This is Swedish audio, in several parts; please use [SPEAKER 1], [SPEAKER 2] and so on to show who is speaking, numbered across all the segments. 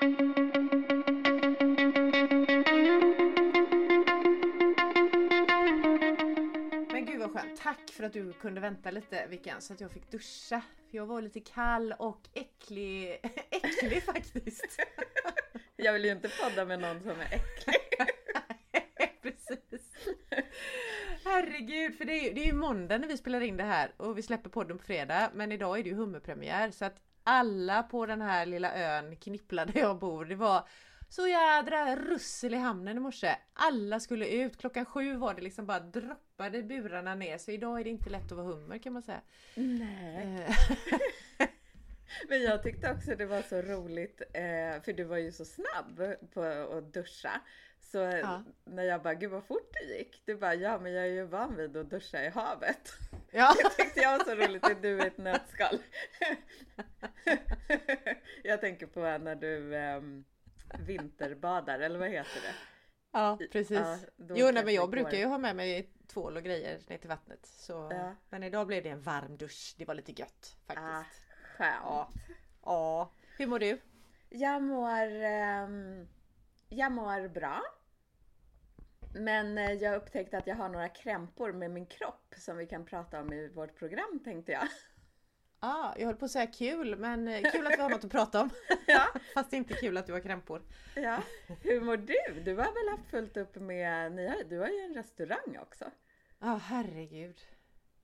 [SPEAKER 1] Men gud vad skönt. Tack för att du kunde vänta lite Vickan så att jag fick duscha. För jag var lite kall och äcklig, äcklig faktiskt.
[SPEAKER 2] Jag vill ju inte podda med någon som är äcklig.
[SPEAKER 1] Precis. Herregud, för det är, ju, det är ju måndag när vi spelar in det här och vi släpper podden på fredag. Men idag är det ju hummerpremiär så att alla på den här lilla ön Knippla där jag bor, det var så jädra russel i hamnen i morse. Alla skulle ut. Klockan sju var det liksom bara droppade burarna ner. Så idag är det inte lätt att vara hummer kan man säga.
[SPEAKER 2] Nej.
[SPEAKER 1] Eh,
[SPEAKER 2] Men jag tyckte också det var så roligt, eh, för du var ju så snabb på att duscha. Så
[SPEAKER 1] Ja.
[SPEAKER 2] när jag bara, gud vad fort det gick. Du bara, ja men jag är ju van vid att duscha i havet.
[SPEAKER 1] ja.
[SPEAKER 2] Det tyckte jag var så roligt, det är du i ett nötskal. Jag tänker på när du ehm, vinterbadar, eller vad heter det?
[SPEAKER 1] ja, precis.
[SPEAKER 2] Ja,
[SPEAKER 1] jo, nej, men jag brukar ju ha med mig tvål och grejer ner till vattnet. Så...
[SPEAKER 2] Ja.
[SPEAKER 1] Men idag blev det en varm dusch. Det var lite gött
[SPEAKER 2] Ah,
[SPEAKER 1] faktiskt.
[SPEAKER 2] skönt.
[SPEAKER 1] Ja. Ja. Hur mår du?
[SPEAKER 2] Jag mår, ehm, jag mår bra. Men eh, jag upptäckte att jag har några krämpor med min kropp som vi kan prata om i vårt program tänkte jag.
[SPEAKER 1] Ah, jag höll på att säga kul, men eh, kul att vi har något att prata om.
[SPEAKER 2] Ja.
[SPEAKER 1] Fast inte kul att du har krämpor.
[SPEAKER 2] Ja. Hur mår du? Du har väl haft fullt upp med, ni har, du har ju en restaurang också.
[SPEAKER 1] Ja, herregud.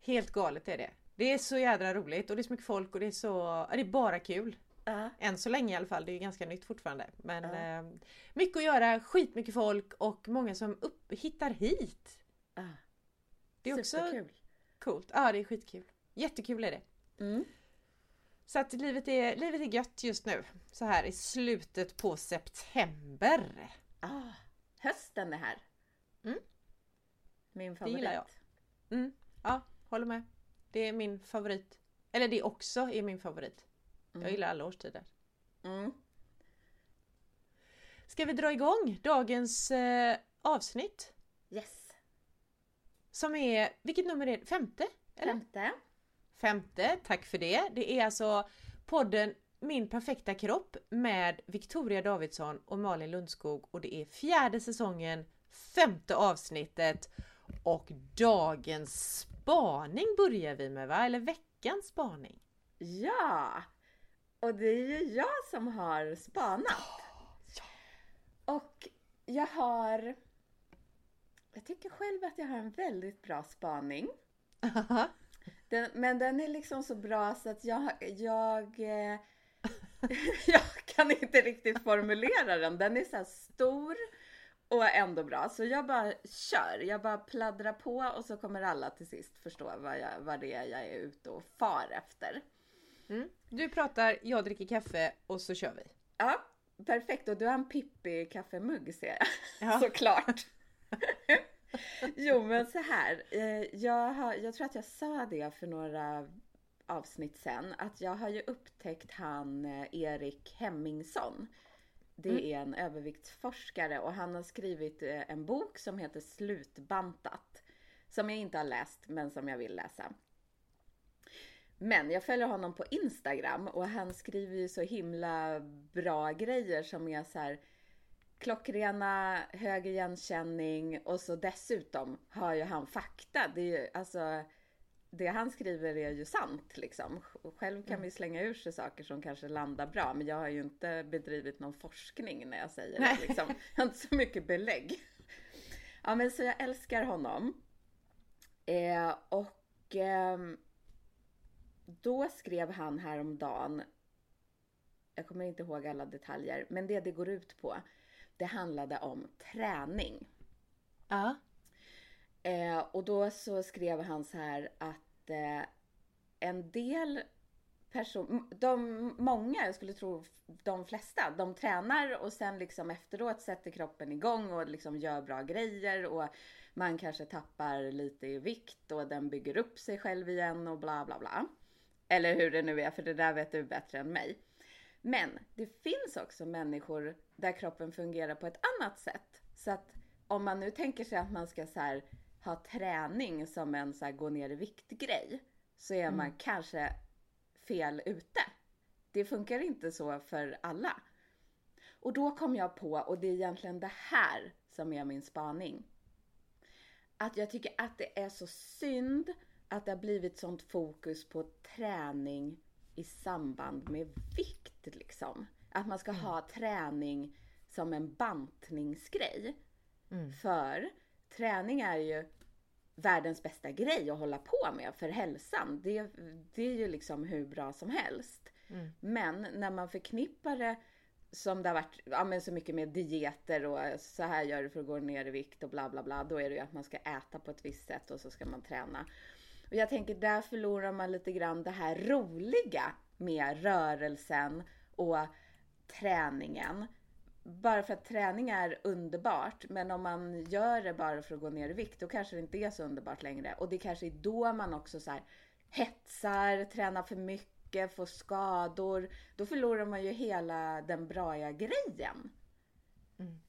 [SPEAKER 1] Helt galet är det. Det är så jädra roligt och det är så mycket folk och det är så... Det är bara kul.
[SPEAKER 2] Ja.
[SPEAKER 1] Än så länge i alla fall. Det är ju ganska nytt fortfarande. Men
[SPEAKER 2] Ja.
[SPEAKER 1] eh, mycket att göra, skitmycket folk och många som upp, hittar hit.
[SPEAKER 2] Ah,
[SPEAKER 1] Det är också
[SPEAKER 2] superkul.
[SPEAKER 1] coolt. Ja, det är skitkul. Jättekul är det.
[SPEAKER 2] Mm.
[SPEAKER 1] Så att livet är, livet är gött just nu. Så här i slutet på september.
[SPEAKER 2] Ah, hösten är här.
[SPEAKER 1] Mm.
[SPEAKER 2] Min favorit.
[SPEAKER 1] gillar jag. Mm, ja, håller med. Det är min favorit. Eller det också är min favorit. Jag
[SPEAKER 2] Mm.
[SPEAKER 1] gillar alla årstider.
[SPEAKER 2] Mm.
[SPEAKER 1] Ska vi dra igång dagens eh, avsnitt?
[SPEAKER 2] Yes.
[SPEAKER 1] Som är, vilket nummer är det? Femte? Eller?
[SPEAKER 2] Femte.
[SPEAKER 1] Femte, tack för det. Det är alltså podden Min perfekta kropp med Victoria Davidsson och Malin Lundskog och det är fjärde säsongen, femte avsnittet och dagens spaning börjar vi med va? Eller veckans spaning?
[SPEAKER 2] Ja! Och det är ju jag som har spanat. Och jag har... Jag tycker själv att jag har en väldigt bra spaning. Den, men den är liksom så bra så att jag... Jag, eh, jag kan inte riktigt formulera den. Den är så stor och ändå bra. Så jag bara kör. Jag bara pladdrar på och så kommer alla till sist förstå vad, jag, vad det är jag är ute och far efter.
[SPEAKER 1] Mm. Du pratar, jag dricker kaffe och så kör vi.
[SPEAKER 2] Ja, perfekt. Och du har en Pippi kaffemugg ser jag.
[SPEAKER 1] Ja.
[SPEAKER 2] Såklart. jo, men så här. eh, Jag, har, jag tror att jag sa det för några avsnitt sen. Att jag har ju upptäckt han eh, Erik Hemmingsson. Det är en överviktsforskare och han har skrivit eh, en bok som heter Slutbantat. Som jag inte har läst men som jag vill läsa. Men jag följer honom på Instagram och han skriver ju så himla bra grejer som är så här klockrena, hög igenkänning och så dessutom har ju han fakta. Det är ju alltså det han skriver är ju sant liksom. Själv kan vi slänga ur sig saker som kanske landar bra, men jag har ju inte bedrivit någon forskning när jag säger
[SPEAKER 1] Nej.
[SPEAKER 2] det. Liksom. Jag har inte så mycket belägg. Ja, men så jag älskar honom. Eh, och ehm, då skrev han häromdagen, jag kommer inte ihåg alla detaljer, men det det går ut på, det handlade om träning.
[SPEAKER 1] Ja.
[SPEAKER 2] Eh, och då så skrev han så här att eh, en del personer, de, många, jag skulle tro de flesta, de tränar och sen liksom efteråt sätter kroppen igång och liksom gör bra grejer och man kanske tappar lite i vikt och den bygger upp sig själv igen och bla bla bla. Eller hur det nu är, för det där vet du bättre än mig. Men det finns också människor där kroppen fungerar på ett annat sätt. Så att om man nu tänker sig att man ska så ha träning som en så gå ner i vikt-grej, så är man kanske fel ute. Det funkar inte så för alla. Och då kom jag på, och det är egentligen det här som är min spaning. Att jag tycker att det är så synd att det har blivit sånt fokus på träning i samband med vikt liksom. Att man ska
[SPEAKER 1] Mm.
[SPEAKER 2] ha träning som en bantningsgrej.
[SPEAKER 1] Mm.
[SPEAKER 2] För träning är ju världens bästa grej att hålla på med för hälsan. Det, det är ju liksom hur bra som helst.
[SPEAKER 1] Mm.
[SPEAKER 2] Men när man förknippar det som det har varit ja, men så mycket med dieter och så här gör du för att gå ner i vikt och bla bla bla. Då är det ju att man ska äta på ett visst sätt och så ska man träna. Och jag tänker där förlorar man lite grann det här roliga med rörelsen och träningen. Bara för att träning är underbart, men om man gör det bara för att gå ner i vikt, då kanske det inte är så underbart längre. Och det kanske är då man också så här hetsar, tränar för mycket, får skador. Då förlorar man ju hela den braiga grejen.
[SPEAKER 1] Mm.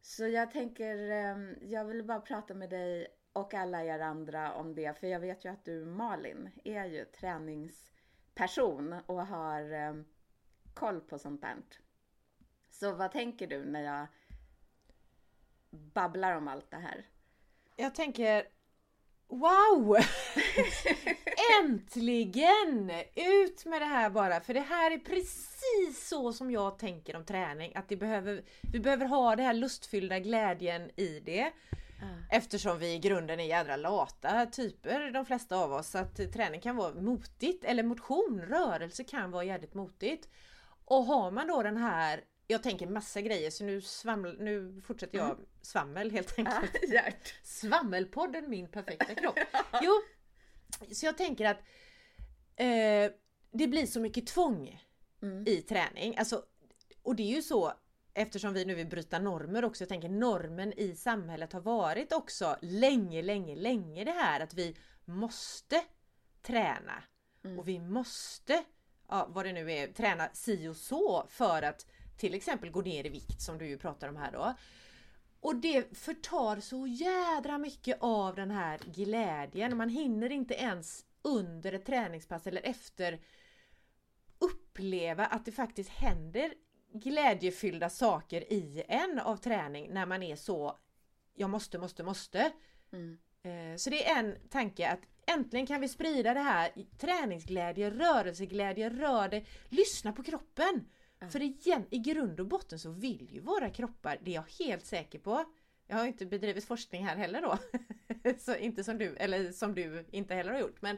[SPEAKER 2] Så jag tänker, eh, jag vill bara prata med dig och alla er andra om det, för jag vet ju att du Malin är ju träningsperson och har eh, koll på sånt där. Så vad tänker du när jag babblar om allt det här?
[SPEAKER 1] Jag tänker Wow! Äntligen! Ut med det här bara, för det här är precis så som jag tänker om träning. Att det behöver, vi behöver ha det här lustfyllda glädjen i det. Eftersom vi i grunden är jädra lata typer de flesta av oss. Så att träning kan vara motigt, eller motion, rörelse kan vara jävligt motigt. Och har man då den här jag tänker massa grejer så nu, svaml, nu fortsätter jag svammel helt enkelt. Svammelpodden min perfekta kropp. Jo, så jag tänker att eh, det blir så mycket tvång
[SPEAKER 2] Mm.
[SPEAKER 1] i träning. Alltså, och det är ju så eftersom vi nu vill bryta normer också. Jag tänker normen i samhället har varit också länge, länge, länge det här att vi måste träna.
[SPEAKER 2] Mm.
[SPEAKER 1] Och vi måste, ja, vad det nu är, träna si och så för att till exempel gå ner i vikt som du ju pratar om här då. Och det förtar så jädra mycket av den här glädjen. Man hinner inte ens under ett träningspass eller efter uppleva att det faktiskt händer glädjefyllda saker i en av träning när man är så jag måste, måste, måste.
[SPEAKER 2] Mm.
[SPEAKER 1] Eh, Så det är en tanke att äntligen kan vi sprida det här träningsglädje, rörelseglädje, rör dig, lyssna på kroppen.
[SPEAKER 2] Ja.
[SPEAKER 1] För igen, i grund och botten så vill ju våra kroppar, det är jag helt säker på. Jag har inte bedrivit forskning här heller då. så inte som du, eller som du inte heller har gjort. Men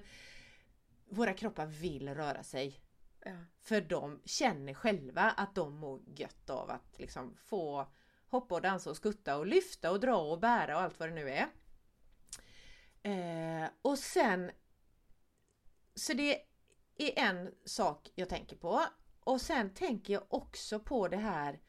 [SPEAKER 1] våra kroppar vill röra sig.
[SPEAKER 2] Ja.
[SPEAKER 1] För de känner själva att de mår gött av att liksom få hoppa och dansa och skutta och lyfta och dra och bära och allt vad det nu är. Eh, och sen Så det är en sak jag tänker på. Och sen tänker jag också på det här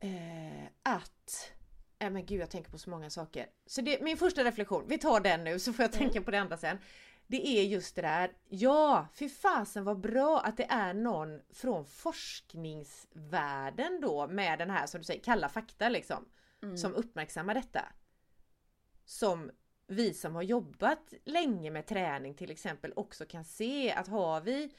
[SPEAKER 1] eh, att Nej men gud jag tänker på så många saker. Så det, min första reflektion, vi tar den nu så får jag tänka på det andra sen. Det är just det där, ja, fy fasen vad bra att det är någon från forskningsvärlden då med den här som du säger, kalla fakta liksom.
[SPEAKER 2] Mm.
[SPEAKER 1] Som uppmärksammar detta. Som vi som har jobbat länge med träning till exempel också kan se att har vi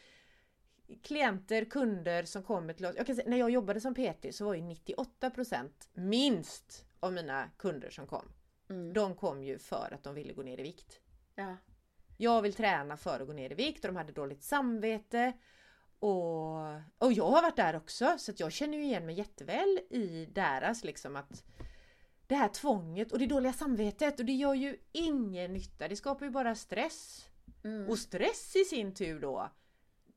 [SPEAKER 1] klienter, kunder som kommer till oss. Jag kan säga, när jag jobbade som PT så var ju 98% minst av mina kunder som kom.
[SPEAKER 2] Mm.
[SPEAKER 1] De kom ju för att de ville gå ner i vikt.
[SPEAKER 2] Ja.
[SPEAKER 1] Jag vill träna för att gå ner i vikt och de hade dåligt samvete. Och, och jag har varit där också så att jag känner ju igen mig jätteväl i deras liksom att det här tvånget och det dåliga samvetet och det gör ju ingen nytta. Det skapar ju bara stress.
[SPEAKER 2] Mm.
[SPEAKER 1] Och stress i sin tur då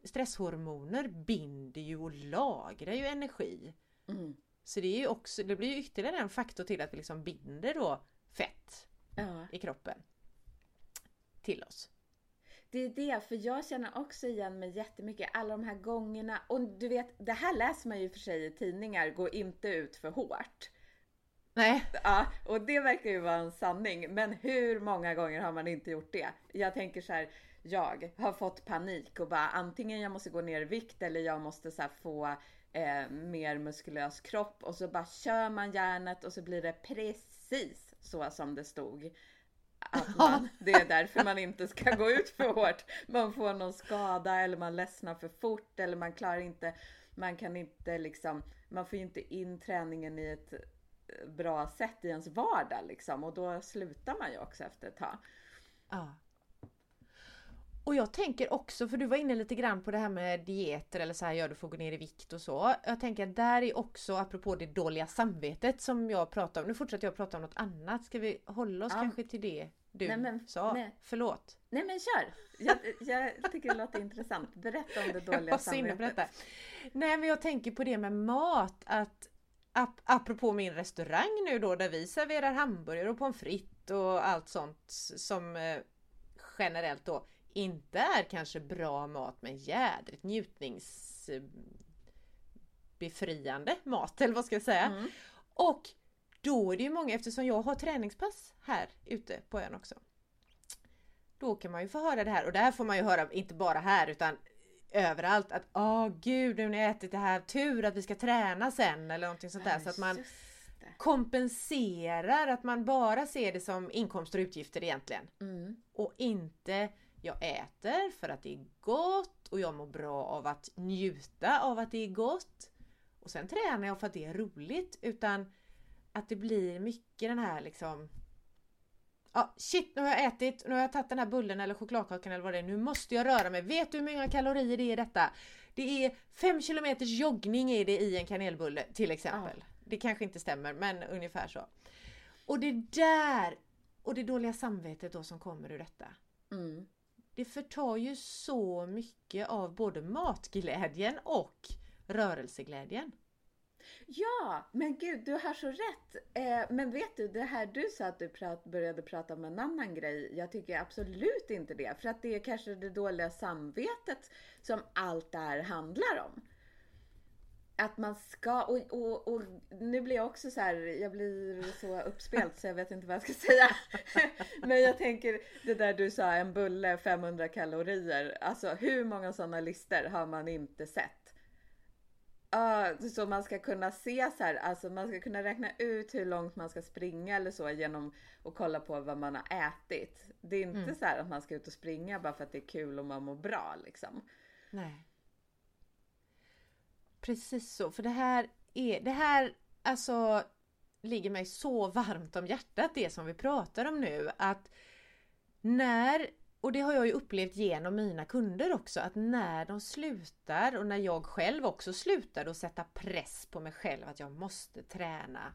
[SPEAKER 1] Stresshormoner binder ju och lagrar ju energi.
[SPEAKER 2] Mm.
[SPEAKER 1] Så det är ju också, det blir ju ytterligare en faktor till att vi liksom binder då fett
[SPEAKER 2] Ja.
[SPEAKER 1] i kroppen. Till oss.
[SPEAKER 2] Det är det, för jag känner också igen mig jättemycket. Alla de här gångerna. Och du vet, det här läser man ju för sig i tidningar. Gå inte ut för hårt.
[SPEAKER 1] Nej,
[SPEAKER 2] Ja, och det verkar ju vara en sanning. Men hur många gånger har man inte gjort det? Jag tänker så här. Jag har fått panik och bara antingen jag måste gå ner i vikt eller jag måste så få eh, mer muskulös kropp och så bara kör man järnet och så blir det precis så som det stod. Att man, det är därför man inte ska gå ut för hårt. Man får någon skada eller man ledsnar för fort eller man klarar inte man kan inte liksom, man får ju inte in träningen i ett eh, bra sätt i ens vardag liksom och då slutar man ju också efter ett tag.
[SPEAKER 1] Ja. Och jag tänker också, för du var inne lite grann på det här med dieter eller så här gör du för att gå ner i vikt och så. Jag tänker att där är också, apropå det dåliga samvetet som jag pratar om. Nu fortsätter jag prata om något annat. Ska vi hålla oss
[SPEAKER 2] Ja.
[SPEAKER 1] kanske till det du
[SPEAKER 2] Nej, men-
[SPEAKER 1] sa?
[SPEAKER 2] nej.
[SPEAKER 1] Förlåt.
[SPEAKER 2] Nej men kör! Jag, jag tycker det låter intressant. Berätta om det
[SPEAKER 1] Jag
[SPEAKER 2] dåliga
[SPEAKER 1] på
[SPEAKER 2] samvetet.
[SPEAKER 1] detta. Nej men jag tänker på det med mat att ap- apropå min restaurang nu då där vi serverar hamburgare och pommes frites och allt sånt som eh, generellt då inte är kanske bra mat men jädrigt njutnings eh, befriande mat eller vad ska jag säga.
[SPEAKER 2] Mm.
[SPEAKER 1] Och då är det ju många, eftersom jag har träningspass här ute på ön också. Då kan man ju få höra det här och det här får man ju höra inte bara här utan överallt att åh gud nu har ni ätit det här, tur att vi ska träna sen eller någonting sånt där. Så att man kompenserar, att man bara ser det som inkomster och utgifter egentligen.
[SPEAKER 2] Mm.
[SPEAKER 1] Och inte jag äter för att det är gott och jag mår bra av att njuta av att det är gott. Och sen tränar jag för att det är roligt. Utan att det blir mycket den här liksom Ja, shit nu har jag ätit, nu har jag tagit den här bullen eller chokladkakan eller vad det är. Nu måste jag röra mig. Vet du hur många kalorier det är i detta? Det är 5 kilometers joggning är det i en kanelbulle till exempel. Det kanske inte stämmer men ungefär så. Och det där och det dåliga samvetet då som kommer ur detta.
[SPEAKER 2] Mm.
[SPEAKER 1] Det förtar ju så mycket av både matglädjen och rörelseglädjen.
[SPEAKER 2] Ja, men gud, du har så rätt. Eh, men vet du, det här du sa att du prat, började prata om en annan grej. Jag tycker absolut inte det. För att det är kanske det dåliga samvetet som allt det här handlar om. Att man ska, och, och, och nu blir jag också så här, jag blir så uppspelt så jag vet inte vad jag ska säga. Men jag tänker, det där du sa, en bulle 500 kalorier. Alltså hur många sådana listor har man inte sett? Ja, så man ska kunna se så här, alltså man ska kunna räkna ut hur långt man ska springa eller så genom att kolla på vad man har ätit. Det är inte
[SPEAKER 1] Mm.
[SPEAKER 2] så att man ska ut och springa bara för att det är kul och man mår bra liksom.
[SPEAKER 1] Nej. Precis så, för det här är, det här alltså ligger mig så varmt om hjärtat det som vi pratar om nu att när, och det har jag ju upplevt genom mina kunder också, att när de slutar och när jag själv också slutade att sätta press på mig själv att jag måste träna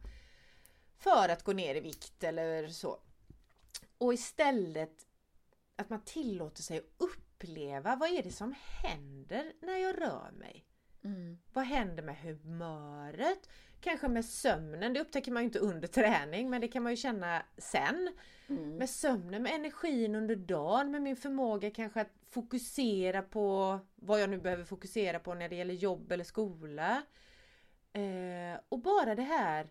[SPEAKER 1] för att gå ner i vikt eller så. Och istället att man tillåter sig att uppleva vad är det som händer när jag rör mig?
[SPEAKER 2] Mm.
[SPEAKER 1] Vad händer med humöret? Kanske med sömnen, det upptäcker man ju inte under träning men det kan man ju känna sen.
[SPEAKER 2] Mm.
[SPEAKER 1] Med sömnen, med energin under dagen, med min förmåga kanske att fokusera på vad jag nu behöver fokusera på när det gäller jobb eller skola. Eh, och bara det här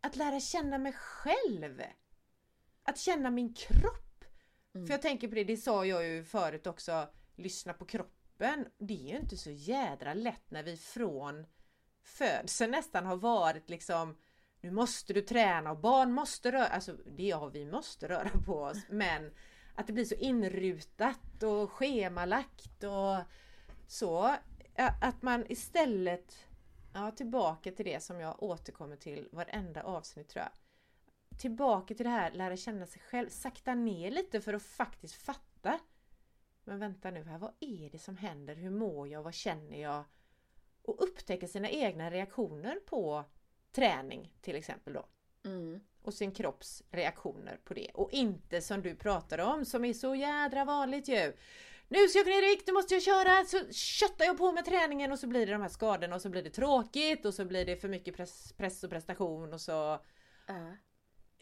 [SPEAKER 1] att lära känna mig själv. Att känna min kropp.
[SPEAKER 2] Mm.
[SPEAKER 1] För jag tänker på det, det sa jag ju förut också, lyssna på kroppen. Det är ju inte så jädra lätt när vi från födseln nästan har varit liksom nu måste du träna och barn måste röra, alltså det ja vi måste röra på oss men att det blir så inrutat och schemalagt och så. Att man istället, ja tillbaka till det som jag återkommer till varenda avsnitt tror jag. Tillbaka till det här, lära känna sig själv, sakta ner lite för att faktiskt fatta. Men vänta nu här, vad är det som händer? Hur mår jag? Vad känner jag? Och upptäcka sina egna reaktioner på träning till exempel då.
[SPEAKER 2] Mm.
[SPEAKER 1] Och sin kropps reaktioner på det. Och inte som du pratade om som är så jädra vanligt ju. Nu ska jag gå ner i vikt, nu måste jag köra! Så köttar jag på med träningen och så blir det de här skadorna och så blir det tråkigt och så blir det för mycket press, press och prestation och så
[SPEAKER 2] Ja.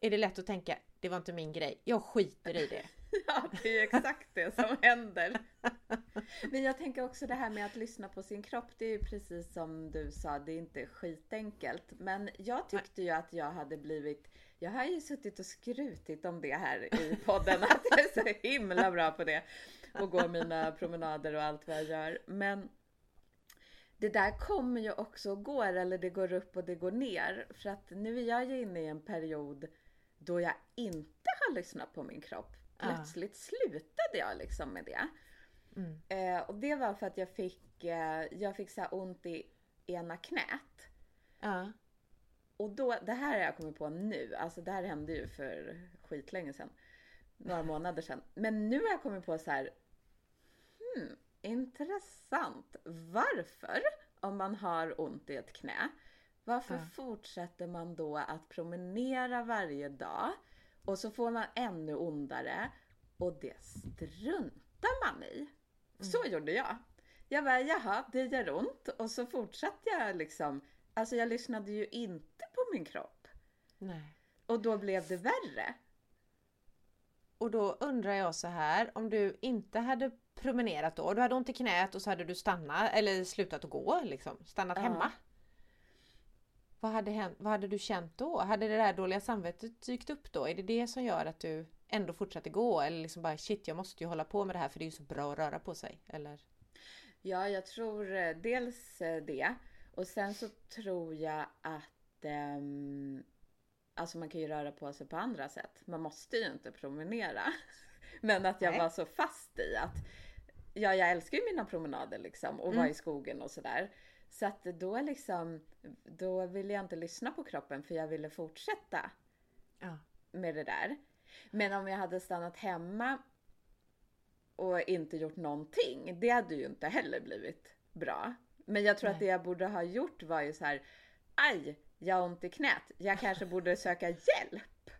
[SPEAKER 1] är det lätt att tänka det var inte min grej, jag skiter i det.
[SPEAKER 2] Ja, det är ju exakt det som händer. Men jag tänker också det här med att lyssna på sin kropp. Det är ju precis som du sa, det är inte skitenkelt. Men jag tyckte ju att jag hade blivit, jag har ju suttit och skrutit om det här i podden, att jag är så himla bra på det. Och går mina promenader och allt vad jag gör. Men det där kommer ju också och går, eller det går upp och det går ner. För att nu är jag ju inne i en period då jag inte har lyssnat på min kropp. Plötsligt slutade jag liksom med det.
[SPEAKER 1] Mm.
[SPEAKER 2] Eh, och det var för att jag fick, eh, jag fick så ont i ena knät.
[SPEAKER 1] Ja.
[SPEAKER 2] Och då, det här har jag kommit på nu, alltså det här hände ju för skitlänge sedan. Några månader sedan. Men nu har jag kommit på så här, hmm, intressant. Varför, om man har ont i ett knä, varför
[SPEAKER 1] Ja.
[SPEAKER 2] fortsätter man då att promenera varje dag och så får man ännu ondare och det struntar man i. Så gjorde jag. Jag bara, jaha, det gör ont och så fortsatte jag liksom. Alltså jag lyssnade ju inte på min kropp.
[SPEAKER 1] Nej.
[SPEAKER 2] Och då blev det värre.
[SPEAKER 1] Och då undrar jag så här, om du inte hade promenerat då, du hade ont i knät och så hade du stannat eller slutat att gå liksom, stannat
[SPEAKER 2] Ja.
[SPEAKER 1] hemma. Vad hade, hänt, vad hade du känt då? Hade det där dåliga samvetet dykt upp då? Är det det som gör att du ändå fortsätter gå? Eller liksom bara shit, jag måste ju hålla på med det här för det är ju så bra att röra på sig. Eller?
[SPEAKER 2] Ja, jag tror eh, dels eh, det. Och sen så tror jag att ehm, Alltså man kan ju röra på sig på andra sätt. Man måste ju inte promenera. Men att jag
[SPEAKER 1] Nej.
[SPEAKER 2] var så fast i att Ja, jag älskar ju mina promenader liksom och vara
[SPEAKER 1] Mm.
[SPEAKER 2] i skogen och sådär. Så att då liksom Då ville jag inte lyssna på kroppen för jag ville fortsätta
[SPEAKER 1] Ja.
[SPEAKER 2] med det där. Men om jag hade stannat hemma och inte gjort någonting, det hade ju inte heller blivit bra. Men jag tror att
[SPEAKER 1] Nej.
[SPEAKER 2] det jag borde ha gjort var ju så här, aj, jag har ont i knät, jag kanske borde söka hjälp.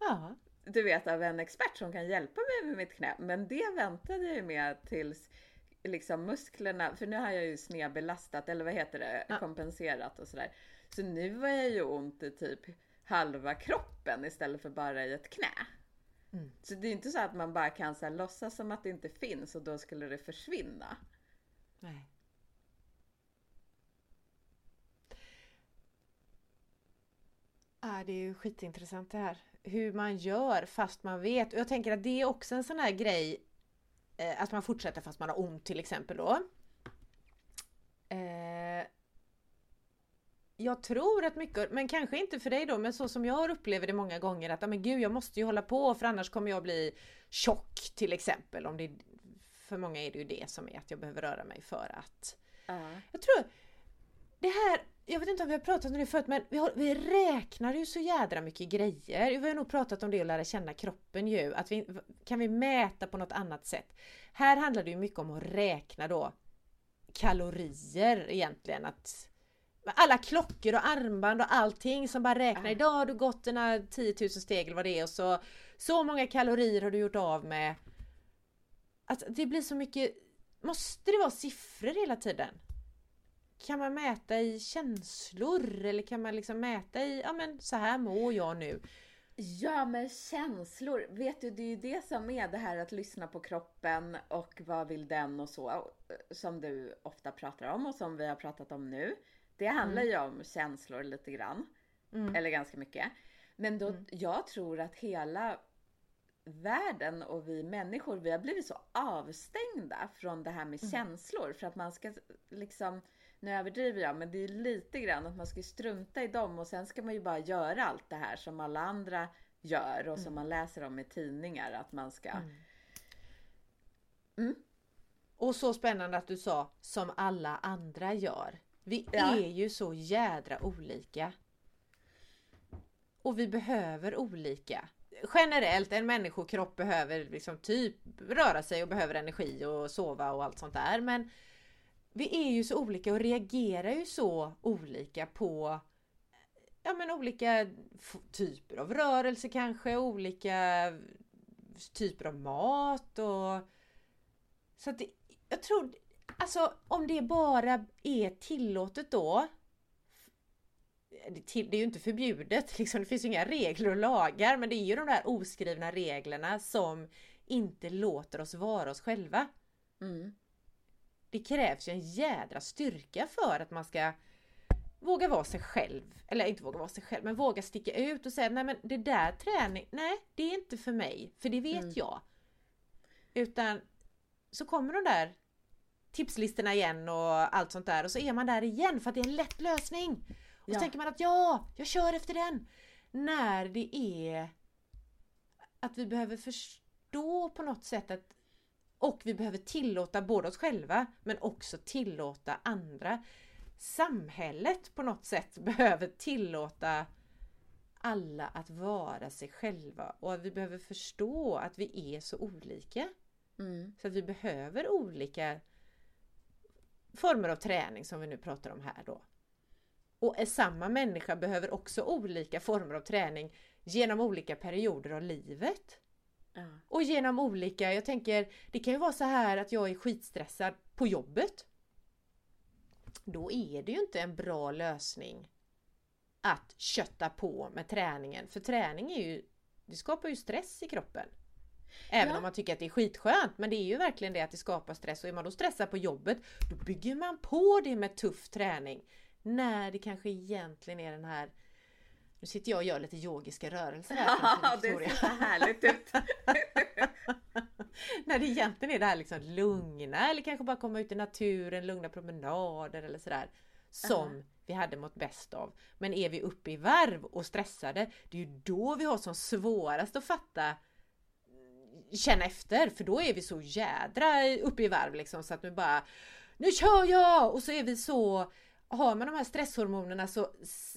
[SPEAKER 1] Ja.
[SPEAKER 2] Du vet av en expert som kan hjälpa mig med mitt knä. Men det väntade jag ju med tills liksom musklerna, för nu har jag ju snedbelastat, eller vad heter det,
[SPEAKER 1] Ja.
[SPEAKER 2] kompenserat och sådär. Så nu var jag ju ont i typ halva kroppen istället för bara i ett knä.
[SPEAKER 1] Mm.
[SPEAKER 2] Så det är inte så att man bara kan så här, låtsas som att det inte finns och då skulle det försvinna.
[SPEAKER 1] Nej. Ja, det är ju skitintressant det här. Hur man gör fast man vet. Och jag tänker att det är också en sån här grej eh, att man fortsätter fast man har ont till exempel då. Eh, jag tror att mycket, men kanske inte för dig då, men så som jag upplever det många gånger att "Ah, men gud jag måste ju hålla på för annars kommer jag bli tjock till exempel. Om det, för många är det ju det som är att jag behöver röra mig för att
[SPEAKER 2] Ja.
[SPEAKER 1] jag tror det här, jag vet inte om vi har pratat om det förut men vi, har, vi räknar ju så jädra mycket grejer. Vi har nog pratat om det och lära känna kroppen ju. Att vi, kan vi mäta på något annat sätt? Här handlar det ju mycket om att räkna då kalorier egentligen. Att alla klockor och armband och allting som bara räknar. Idag har du gått dina 10 000 steg eller vad det är och så så många kalorier har du gjort av med. Att det blir så mycket Måste det vara siffror hela tiden? Kan man mäta i känslor eller kan man liksom mäta i, ja men så här mår jag nu.
[SPEAKER 2] Ja, men känslor. Vet du, det är ju det som är det här att lyssna på kroppen och vad vill den och så. Som du ofta pratar om och som vi har pratat om nu. Det handlar ju om känslor lite grann.
[SPEAKER 1] Mm.
[SPEAKER 2] Eller ganska mycket. Men då,
[SPEAKER 1] Mm.
[SPEAKER 2] jag tror att hela världen och vi människor, vi har blivit så avstängda från det här med
[SPEAKER 1] Mm.
[SPEAKER 2] känslor. För att man ska liksom, nu överdriver jag, men det är lite grann att man ska strunta i dem och sen ska man ju bara göra allt det här som alla andra gör och som man läser om i tidningar att man ska.
[SPEAKER 1] Mm.
[SPEAKER 2] Mm.
[SPEAKER 1] Och så spännande att du sa som alla andra gör. Vi
[SPEAKER 2] Ja.
[SPEAKER 1] är ju så jädra olika. Och vi behöver olika. Generellt, en människokropp behöver liksom typ röra sig och behöver energi och sova och allt sånt där. Men vi är ju så olika och reagerar ju så olika på ja, men olika typer av rörelse kanske, olika typer av mat och så att det, jag tror, alltså om det bara är tillåtet då det, till, det är ju inte förbjudet, liksom, det finns ju inga regler och lagar men det är ju de där oskrivna reglerna som inte låter oss vara oss själva.
[SPEAKER 2] Mm.
[SPEAKER 1] Det krävs ju en jädra styrka för att man ska våga vara sig själv. Eller inte våga vara sig själv, men våga sticka ut och säga nej men det där träning, nej det är inte för mig. För det vet
[SPEAKER 2] Mm.
[SPEAKER 1] jag. Utan så kommer de där tipslistorna igen och allt sånt där och så är man där igen för att det är en lätt lösning. Och
[SPEAKER 2] Ja.
[SPEAKER 1] så tänker man att ja, jag kör efter den. När det är att vi behöver förstå på något sätt att och vi behöver tillåta både oss själva men också tillåta andra. samhället på något sätt behöver tillåta alla att vara sig själva och vi behöver förstå att vi är så olika.
[SPEAKER 2] Mm.
[SPEAKER 1] Så att vi behöver olika former av träning som vi nu pratar om här då. Och samma människa behöver också olika former av träning genom olika perioder av livet.
[SPEAKER 2] Ja.
[SPEAKER 1] Och genom olika, jag tänker, det kan ju vara så här att jag är skitstressad på jobbet. Då är det ju inte en bra lösning att kötta på med träningen. För träning är ju, det skapar ju stress i kroppen. Även
[SPEAKER 2] Ja.
[SPEAKER 1] om man tycker att det är skitskönt. Men det är ju verkligen det att det skapar stress. Och är man då stressad på jobbet, då bygger man på det med tuff träning. När det kanske egentligen är den här nu sitter jag och gör lite yogiska rörelser här.
[SPEAKER 2] Ja, det ser så härligt ut.
[SPEAKER 1] När det egentligen är det här liksom lugna eller kanske bara komma ut i naturen, lugna promenader eller sådär. Som
[SPEAKER 2] Ja.
[SPEAKER 1] vi hade mått bäst av. Men är vi uppe i varv och stressade, det är ju då vi har som svårast att fatta känna efter för då är vi så jädra uppe i varv liksom så att nu bara Nu kör jag! Och så är vi så Har man de här stresshormonerna så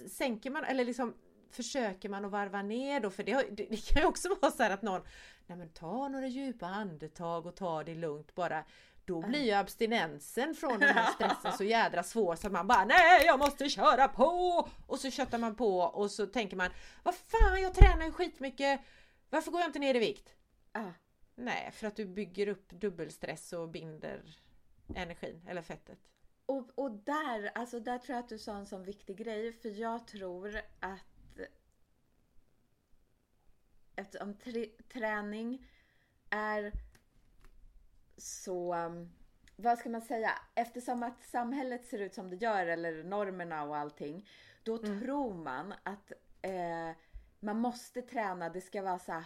[SPEAKER 1] sänker man eller liksom Försöker man att varva ner då för det, har- det, det kan ju också vara så här att någon Nej men ta några djupa andetag och ta det lugnt bara Då blir ju abstinensen från den här stressen så jädra svår så man bara Nej jag måste köra på! Och så köttar man på och så tänker man Vad fan jag tränar ju skitmycket Varför går jag inte ner i vikt?
[SPEAKER 2] Ja.
[SPEAKER 1] Nej, för att du bygger upp dubbelstress och binder energin eller fettet.
[SPEAKER 2] Och, och där, alltså där tror jag att du sa en sån viktig grej för jag tror att eftersom tr- träning är så, um, vad ska man säga, eftersom att samhället ser ut som det gör eller normerna och allting, då tror man att eh, man måste träna, det ska vara så här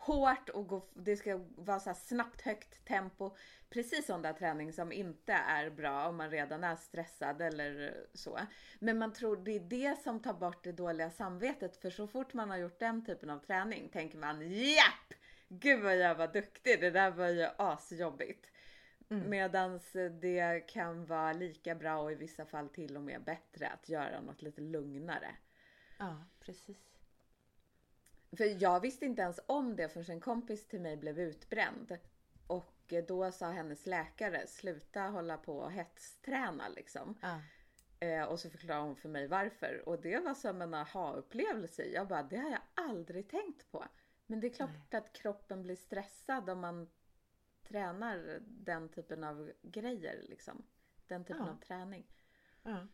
[SPEAKER 2] hårt och gå, det ska vara så snabbt högt tempo. Precis sån där träning som inte är bra om man redan är stressad eller så. Men man tror det är det som tar bort det dåliga samvetet för så fort man har gjort den typen av träning tänker man japp! Gud vad jag var duktig, det där var ju asjobbigt.
[SPEAKER 1] Mm.
[SPEAKER 2] Medans det kan vara lika bra och i vissa fall till och med bättre att göra något lite lugnare.
[SPEAKER 1] Ja, precis.
[SPEAKER 2] För jag visste inte ens om det förrän en kompis till mig blev utbränd. Och då sa hennes läkare, sluta hålla på och hetsträna liksom.
[SPEAKER 1] Ja,
[SPEAKER 2] Eh, och så förklarade hon för mig varför. Och det var som en aha-upplevelse. Jag bara, det har jag aldrig tänkt på. Men det är klart
[SPEAKER 1] Nej.
[SPEAKER 2] att kroppen blir stressad om man tränar den typen av grejer liksom. Den typen
[SPEAKER 1] Ja.
[SPEAKER 2] av träning.
[SPEAKER 1] ja.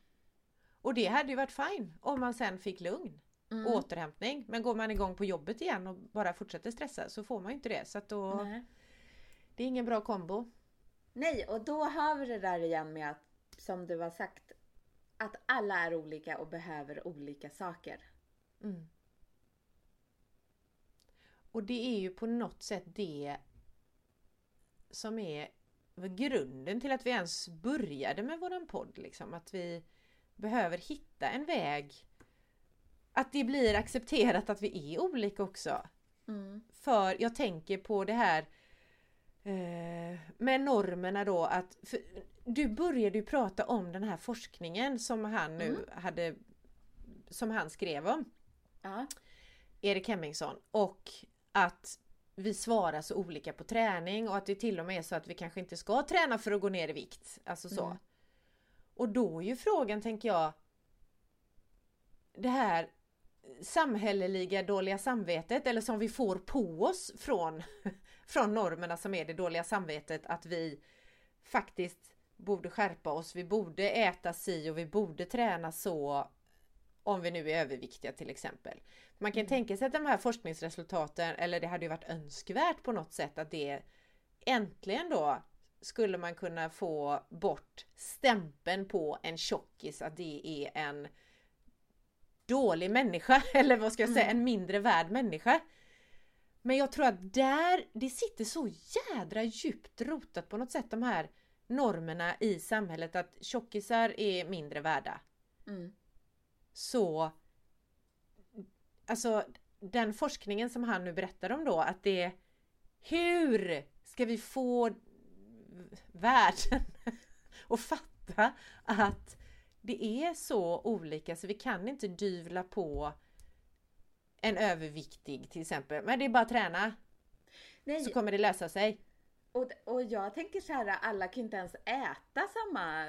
[SPEAKER 1] Och det hade ju varit fine om man sen fick lugn.
[SPEAKER 2] Mm.
[SPEAKER 1] Återhämtning. Men går man igång på jobbet igen och bara fortsätter stressa så får man ju inte det. Så att då,
[SPEAKER 2] Nej.
[SPEAKER 1] det är ingen bra kombo.
[SPEAKER 2] Nej, och då har vi det där igen med att, som du har sagt, att alla är olika och behöver olika saker.
[SPEAKER 1] Mm. Och det är ju på något sätt det som är grunden till att vi ens började med våran podd. Liksom. Att vi behöver hitta en väg. Att det blir accepterat att vi är olika också.
[SPEAKER 2] Mm.
[SPEAKER 1] För jag tänker på det här eh, med normerna då att för, du började ju prata om den här forskningen som han nu
[SPEAKER 2] Mm.
[SPEAKER 1] hade som han skrev om.
[SPEAKER 2] Ja.
[SPEAKER 1] Erik Hemmingsson och att vi svarar så olika på träning och att det till och med är så att vi kanske inte ska träna för att gå ner i vikt. Alltså så.
[SPEAKER 2] Mm.
[SPEAKER 1] Och då är ju frågan tänker jag Det här samhälleliga dåliga samvetet eller som vi får på oss från, från normerna som är det dåliga samvetet att vi faktiskt borde skärpa oss. Vi borde äta si och vi borde träna så om vi nu är överviktiga till exempel. Man kan
[SPEAKER 2] Mm.
[SPEAKER 1] tänka sig att de här forskningsresultaten, eller det hade ju varit önskvärt på något sätt att det äntligen då skulle man kunna få bort stämpeln på en tjockis att det är en dålig människa eller vad ska jag säga,
[SPEAKER 2] Mm.
[SPEAKER 1] en mindre värd människa. Men jag tror att där, det sitter så jädra djupt rotat på något sätt de här normerna i samhället att tjockisar är mindre värda.
[SPEAKER 2] Mm.
[SPEAKER 1] Så Alltså den forskningen som han nu berättar om då att det Hur ska vi få världen att fatta att det är så olika så vi kan inte dyvla på en överviktig till exempel. Men det är bara att träna. Nej. Så kommer det lösa sig.
[SPEAKER 2] Och, och jag tänker så här, alla kan inte ens äta samma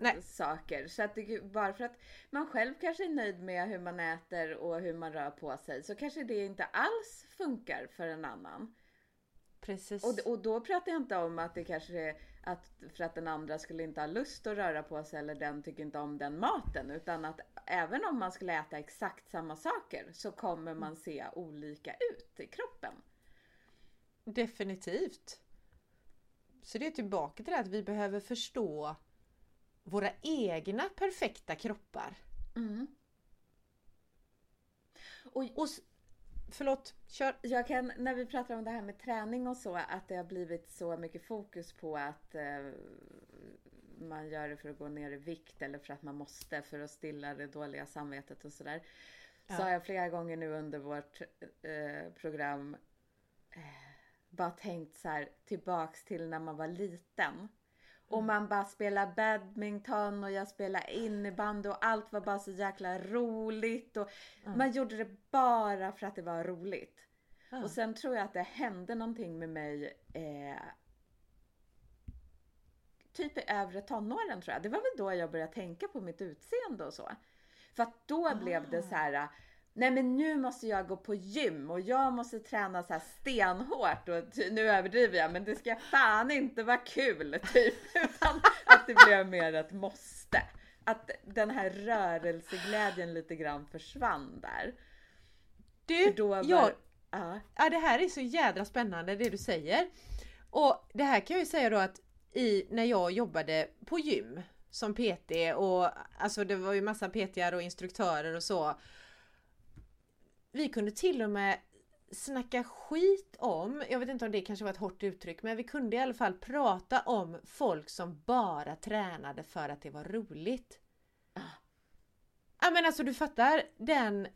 [SPEAKER 2] Nej. saker. Så att det, bara för att man själv kanske är nöjd med hur man äter och hur man rör på sig så kanske det inte alls funkar för en annan.
[SPEAKER 1] Precis.
[SPEAKER 2] Och, och då pratar jag inte om att det kanske är att för att den andra skulle inte ha lust att röra på sig eller den tycker inte om den maten. Utan att även om man skulle äta exakt samma saker så kommer man se olika ut i kroppen.
[SPEAKER 1] Definitivt. Så det är tillbaka till det att vi behöver förstå våra egna perfekta kroppar. Mm. Och, och Förlåt, kör!
[SPEAKER 2] Jag kan, när vi pratar om det här med träning och så, att det har blivit så mycket fokus på att eh, man gör det för att gå ner i vikt eller för att man måste för att stilla det dåliga samvetet och sådär. Ja. Så har jag flera gånger nu under vårt eh, program eh, bara tänkt så här tillbaks till när man var liten. Och man bara spelade badminton och jag spelade innebandy och allt var bara så jäkla roligt. Och mm. Man gjorde det bara för att det var roligt. Mm. Och sen tror jag att det hände någonting med mig eh, typ i övre tonåren tror jag. Det var väl då jag började tänka på mitt utseende och så. För att då blev det så här nej men nu måste jag gå på gym och jag måste träna så här stenhårt och nu överdriver jag men det ska fan inte vara kul typ. Utan att det blev mer ett måste. Att den här rörelseglädjen lite grann försvann där.
[SPEAKER 1] Du, då var, jag, uh. ja, det här är så jädra spännande det du säger. Och det här kan jag ju säga då att i, när jag jobbade på gym som PT och alltså det var ju massa PTR och instruktörer och så vi kunde till och med snacka skit om, jag vet inte om det kanske var ett hårt uttryck, men vi kunde i alla fall prata om folk som bara tränade för att det var roligt. Ah. Ja men alltså du fattar, den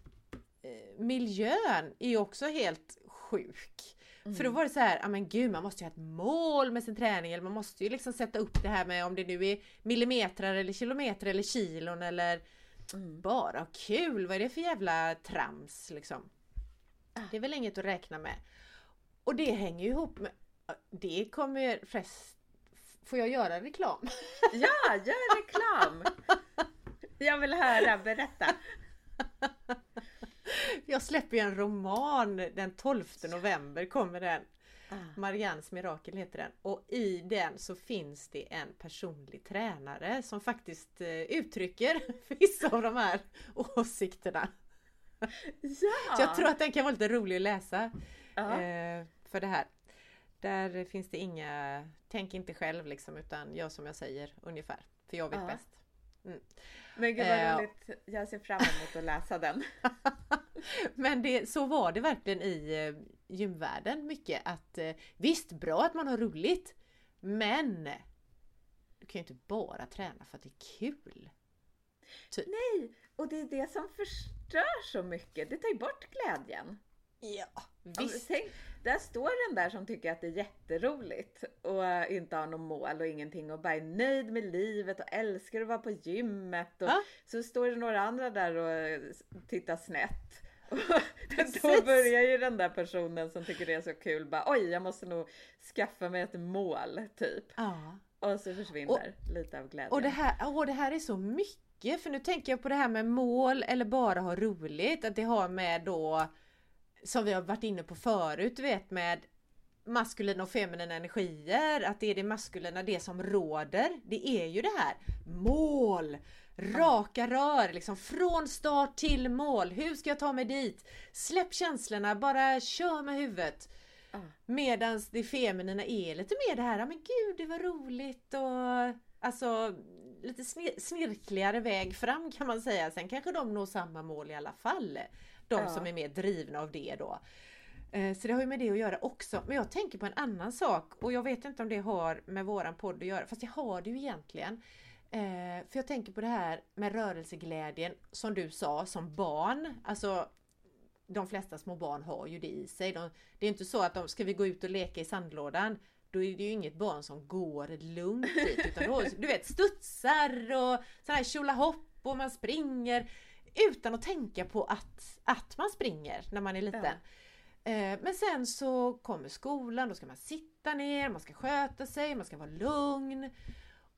[SPEAKER 1] eh, miljön är ju också helt sjuk. Mm. För då var det så här, ja men gud man måste ju ha ett mål med sin träning eller man måste ju liksom sätta upp det här med om det nu är millimeter eller kilometer eller kilon eller Mm. Bara kul! Vad är det för jävla trams liksom? Ah. Det är väl inget att räkna med. Och det hänger ju ihop med... Det kommer förresten... Får jag göra reklam?
[SPEAKER 2] Ja, gör reklam! Jag vill höra, berätta!
[SPEAKER 1] Jag släpper ju en roman den 12 november kommer den. Ah. Mariannes mirakel heter den och i den så finns det en personlig tränare som faktiskt eh, uttrycker vissa av de här åsikterna. Ja. Så jag tror att den kan vara lite rolig att läsa uh för det här. Där finns det inga, tänk inte själv liksom utan gör som jag säger ungefär. För jag vet uh bäst.
[SPEAKER 2] Mm. Men gud vad uh, roligt, jag ser fram emot att läsa den.
[SPEAKER 1] Men det, så var det verkligen i gymvärlden mycket att eh, visst, bra att man har roligt men du kan ju inte bara träna för att det är kul.
[SPEAKER 2] Typ. Nej, och det är det som förstör så mycket. Det tar ju bort glädjen.
[SPEAKER 1] Ja, visst.
[SPEAKER 2] Tänk, där står den där som tycker att det är jätteroligt och inte har något mål och ingenting och bara är nöjd med livet och älskar att vara på gymmet. Och ja. Så står det några andra där och tittar snett. då börjar ju den där personen som tycker det är så kul bara oj jag måste nog skaffa mig ett mål typ. Ja. Och så försvinner och, lite av glädjen.
[SPEAKER 1] Och det, här, och det här är så mycket för nu tänker jag på det här med mål eller bara ha roligt. Att det har med då som vi har varit inne på förut, du vet med maskulina och feminina energier, att det är det maskulina, det som råder. Det är ju det här mål, Raka rör, liksom från start till mål. Hur ska jag ta mig dit? Släpp känslorna, bara kör med huvudet. Uh. Medans det feminina är lite mer det här, men gud det var roligt och alltså lite snirkligare väg fram kan man säga. Sen kanske de når samma mål i alla fall. De uh. som är mer drivna av det då. Eh, så det har ju med det att göra också. Men jag tänker på en annan sak och jag vet inte om det har med våran podd att göra, fast det har det ju egentligen. Eh, för jag tänker på det här med rörelseglädjen som du sa som barn. Alltså de flesta små barn har ju det i sig. De, det är inte så att de ska vi gå ut och leka i sandlådan. då är det ju inget barn som går lugnt dit utan då, du vet studsar och sådana här tjolahopp och man springer utan att tänka på att, att man springer när man är liten. Ja. Eh, men sen så kommer skolan, då ska man sitta ner, man ska sköta sig, man ska vara lugn.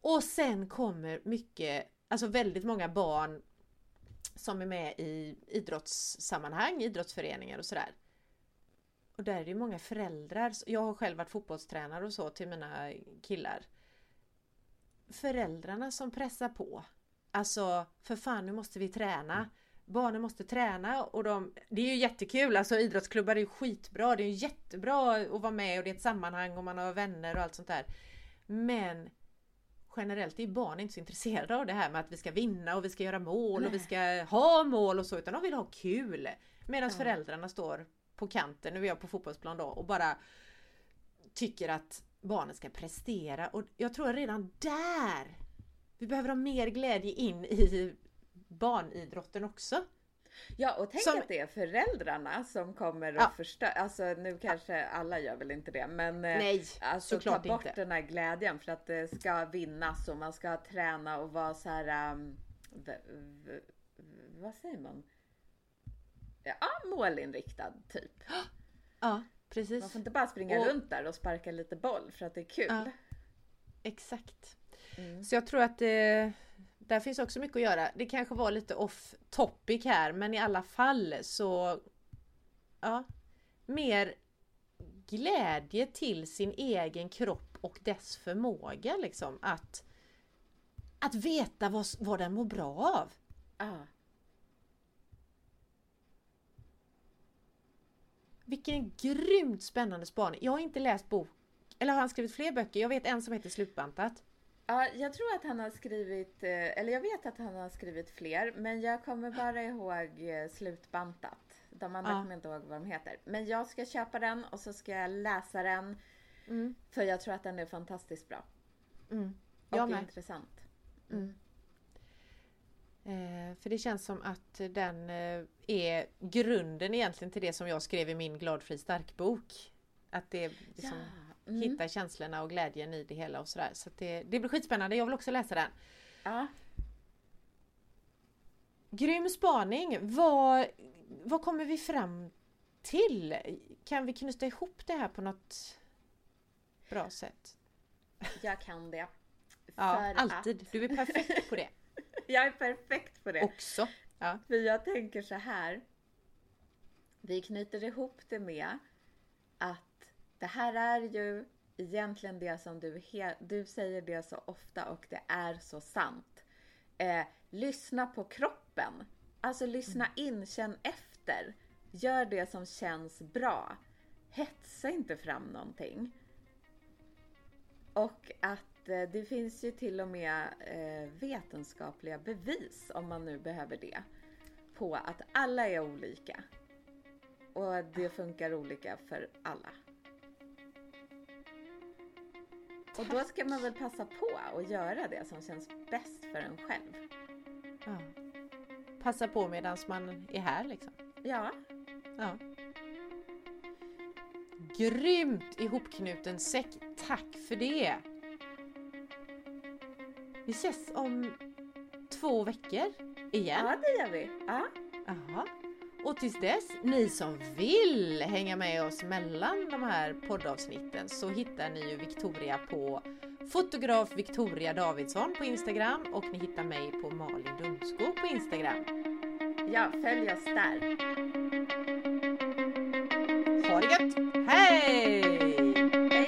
[SPEAKER 1] Och sen kommer mycket, alltså väldigt många barn som är med i idrottssammanhang, idrottsföreningar och sådär. Och där är det många föräldrar. Jag har själv varit fotbollstränare och så till mina killar. Föräldrarna som pressar på. Alltså, för fan nu måste vi träna. Barnen måste träna och de, det är ju jättekul, alltså idrottsklubbar är ju skitbra, det är jättebra att vara med och det är ett sammanhang och man har vänner och allt sånt där. Men generellt är barn inte så intresserade av det här med att vi ska vinna och vi ska göra mål Nej. och vi ska ha mål och så utan de vill ha kul. Medan ja. föräldrarna står på kanten, nu är jag på fotbollsplan då och bara tycker att barnen ska prestera och jag tror redan där vi behöver ha mer glädje in i barnidrotten också.
[SPEAKER 2] Ja och tänk som... att det är föräldrarna som kommer att ja. förstöra, alltså nu kanske alla gör väl inte det men eh,
[SPEAKER 1] Nej,
[SPEAKER 2] alltså ta bort inte. den här glädjen för att det ska vinnas och man ska träna och vara så här um, vad säger man? Ja, målinriktad typ.
[SPEAKER 1] Ja, precis.
[SPEAKER 2] Man får inte bara springa och... runt där och sparka lite boll för att det är kul. Ja,
[SPEAKER 1] exakt. Mm. Så jag tror att det där finns också mycket att göra. Det kanske var lite off topic här men i alla fall så ja, mer glädje till sin egen kropp och dess förmåga liksom att att veta vad, vad den mår bra av.
[SPEAKER 2] Ah.
[SPEAKER 1] Vilken grymt spännande spaning. Jag har inte läst bok. Eller har han skrivit fler böcker? Jag vet en som heter Slutbantat.
[SPEAKER 2] Ja, jag tror att han har skrivit, eh, eller jag vet att han har skrivit fler, men jag kommer bara ihåg eh, Slutbantat. De andra ja. kommer inte ihåg vad de heter. Men jag ska köpa den och så ska jag läsa den. Mm. För jag tror att den är fantastiskt bra.
[SPEAKER 1] Mm.
[SPEAKER 2] Jag och med. intressant.
[SPEAKER 1] Mm. Eh, för det känns som att den eh, är grunden egentligen till det som jag skrev i min Glad fri stark bok. Att det liksom ja. Mm. hitta känslorna och glädjen i det hela och sådär. Så det, det blir skitspännande, jag vill också läsa den.
[SPEAKER 2] Ja.
[SPEAKER 1] Grym spaning! Vad, vad kommer vi fram till? Kan vi knyta ihop det här på något bra sätt?
[SPEAKER 2] Jag kan det.
[SPEAKER 1] ja, alltid. Att... Du är perfekt på det.
[SPEAKER 2] jag är perfekt på det.
[SPEAKER 1] Också.
[SPEAKER 2] Ja. För jag tänker så här. Vi knyter ihop det med att det här är ju egentligen det som du, du säger det så ofta och det är så sant. Eh, lyssna på kroppen. Alltså lyssna mm. in, känn efter. Gör det som känns bra. Hetsa inte fram någonting. Och att Eh, det finns ju till och med eh, vetenskapliga bevis, om man nu behöver det, på att alla är olika. Och det funkar olika för alla. Och då ska man väl passa på att göra det som känns bäst för en själv.
[SPEAKER 1] Ja. Passa på medan man är här liksom.
[SPEAKER 2] Ja.
[SPEAKER 1] ja. Grymt ihopknuten säck. Tack för det! Vi ses om två veckor igen.
[SPEAKER 2] Ja, det gör vi. Ja.
[SPEAKER 1] Aha. Och tills dess, ni som vill hänga med oss mellan de här poddavsnitten så hittar ni ju Victoria på fotograf Victoria Davidsson på Instagram och ni hittar mig på Malin Dunskog på Instagram.
[SPEAKER 2] Ja, följ oss där.
[SPEAKER 1] Ha det gött! Hej!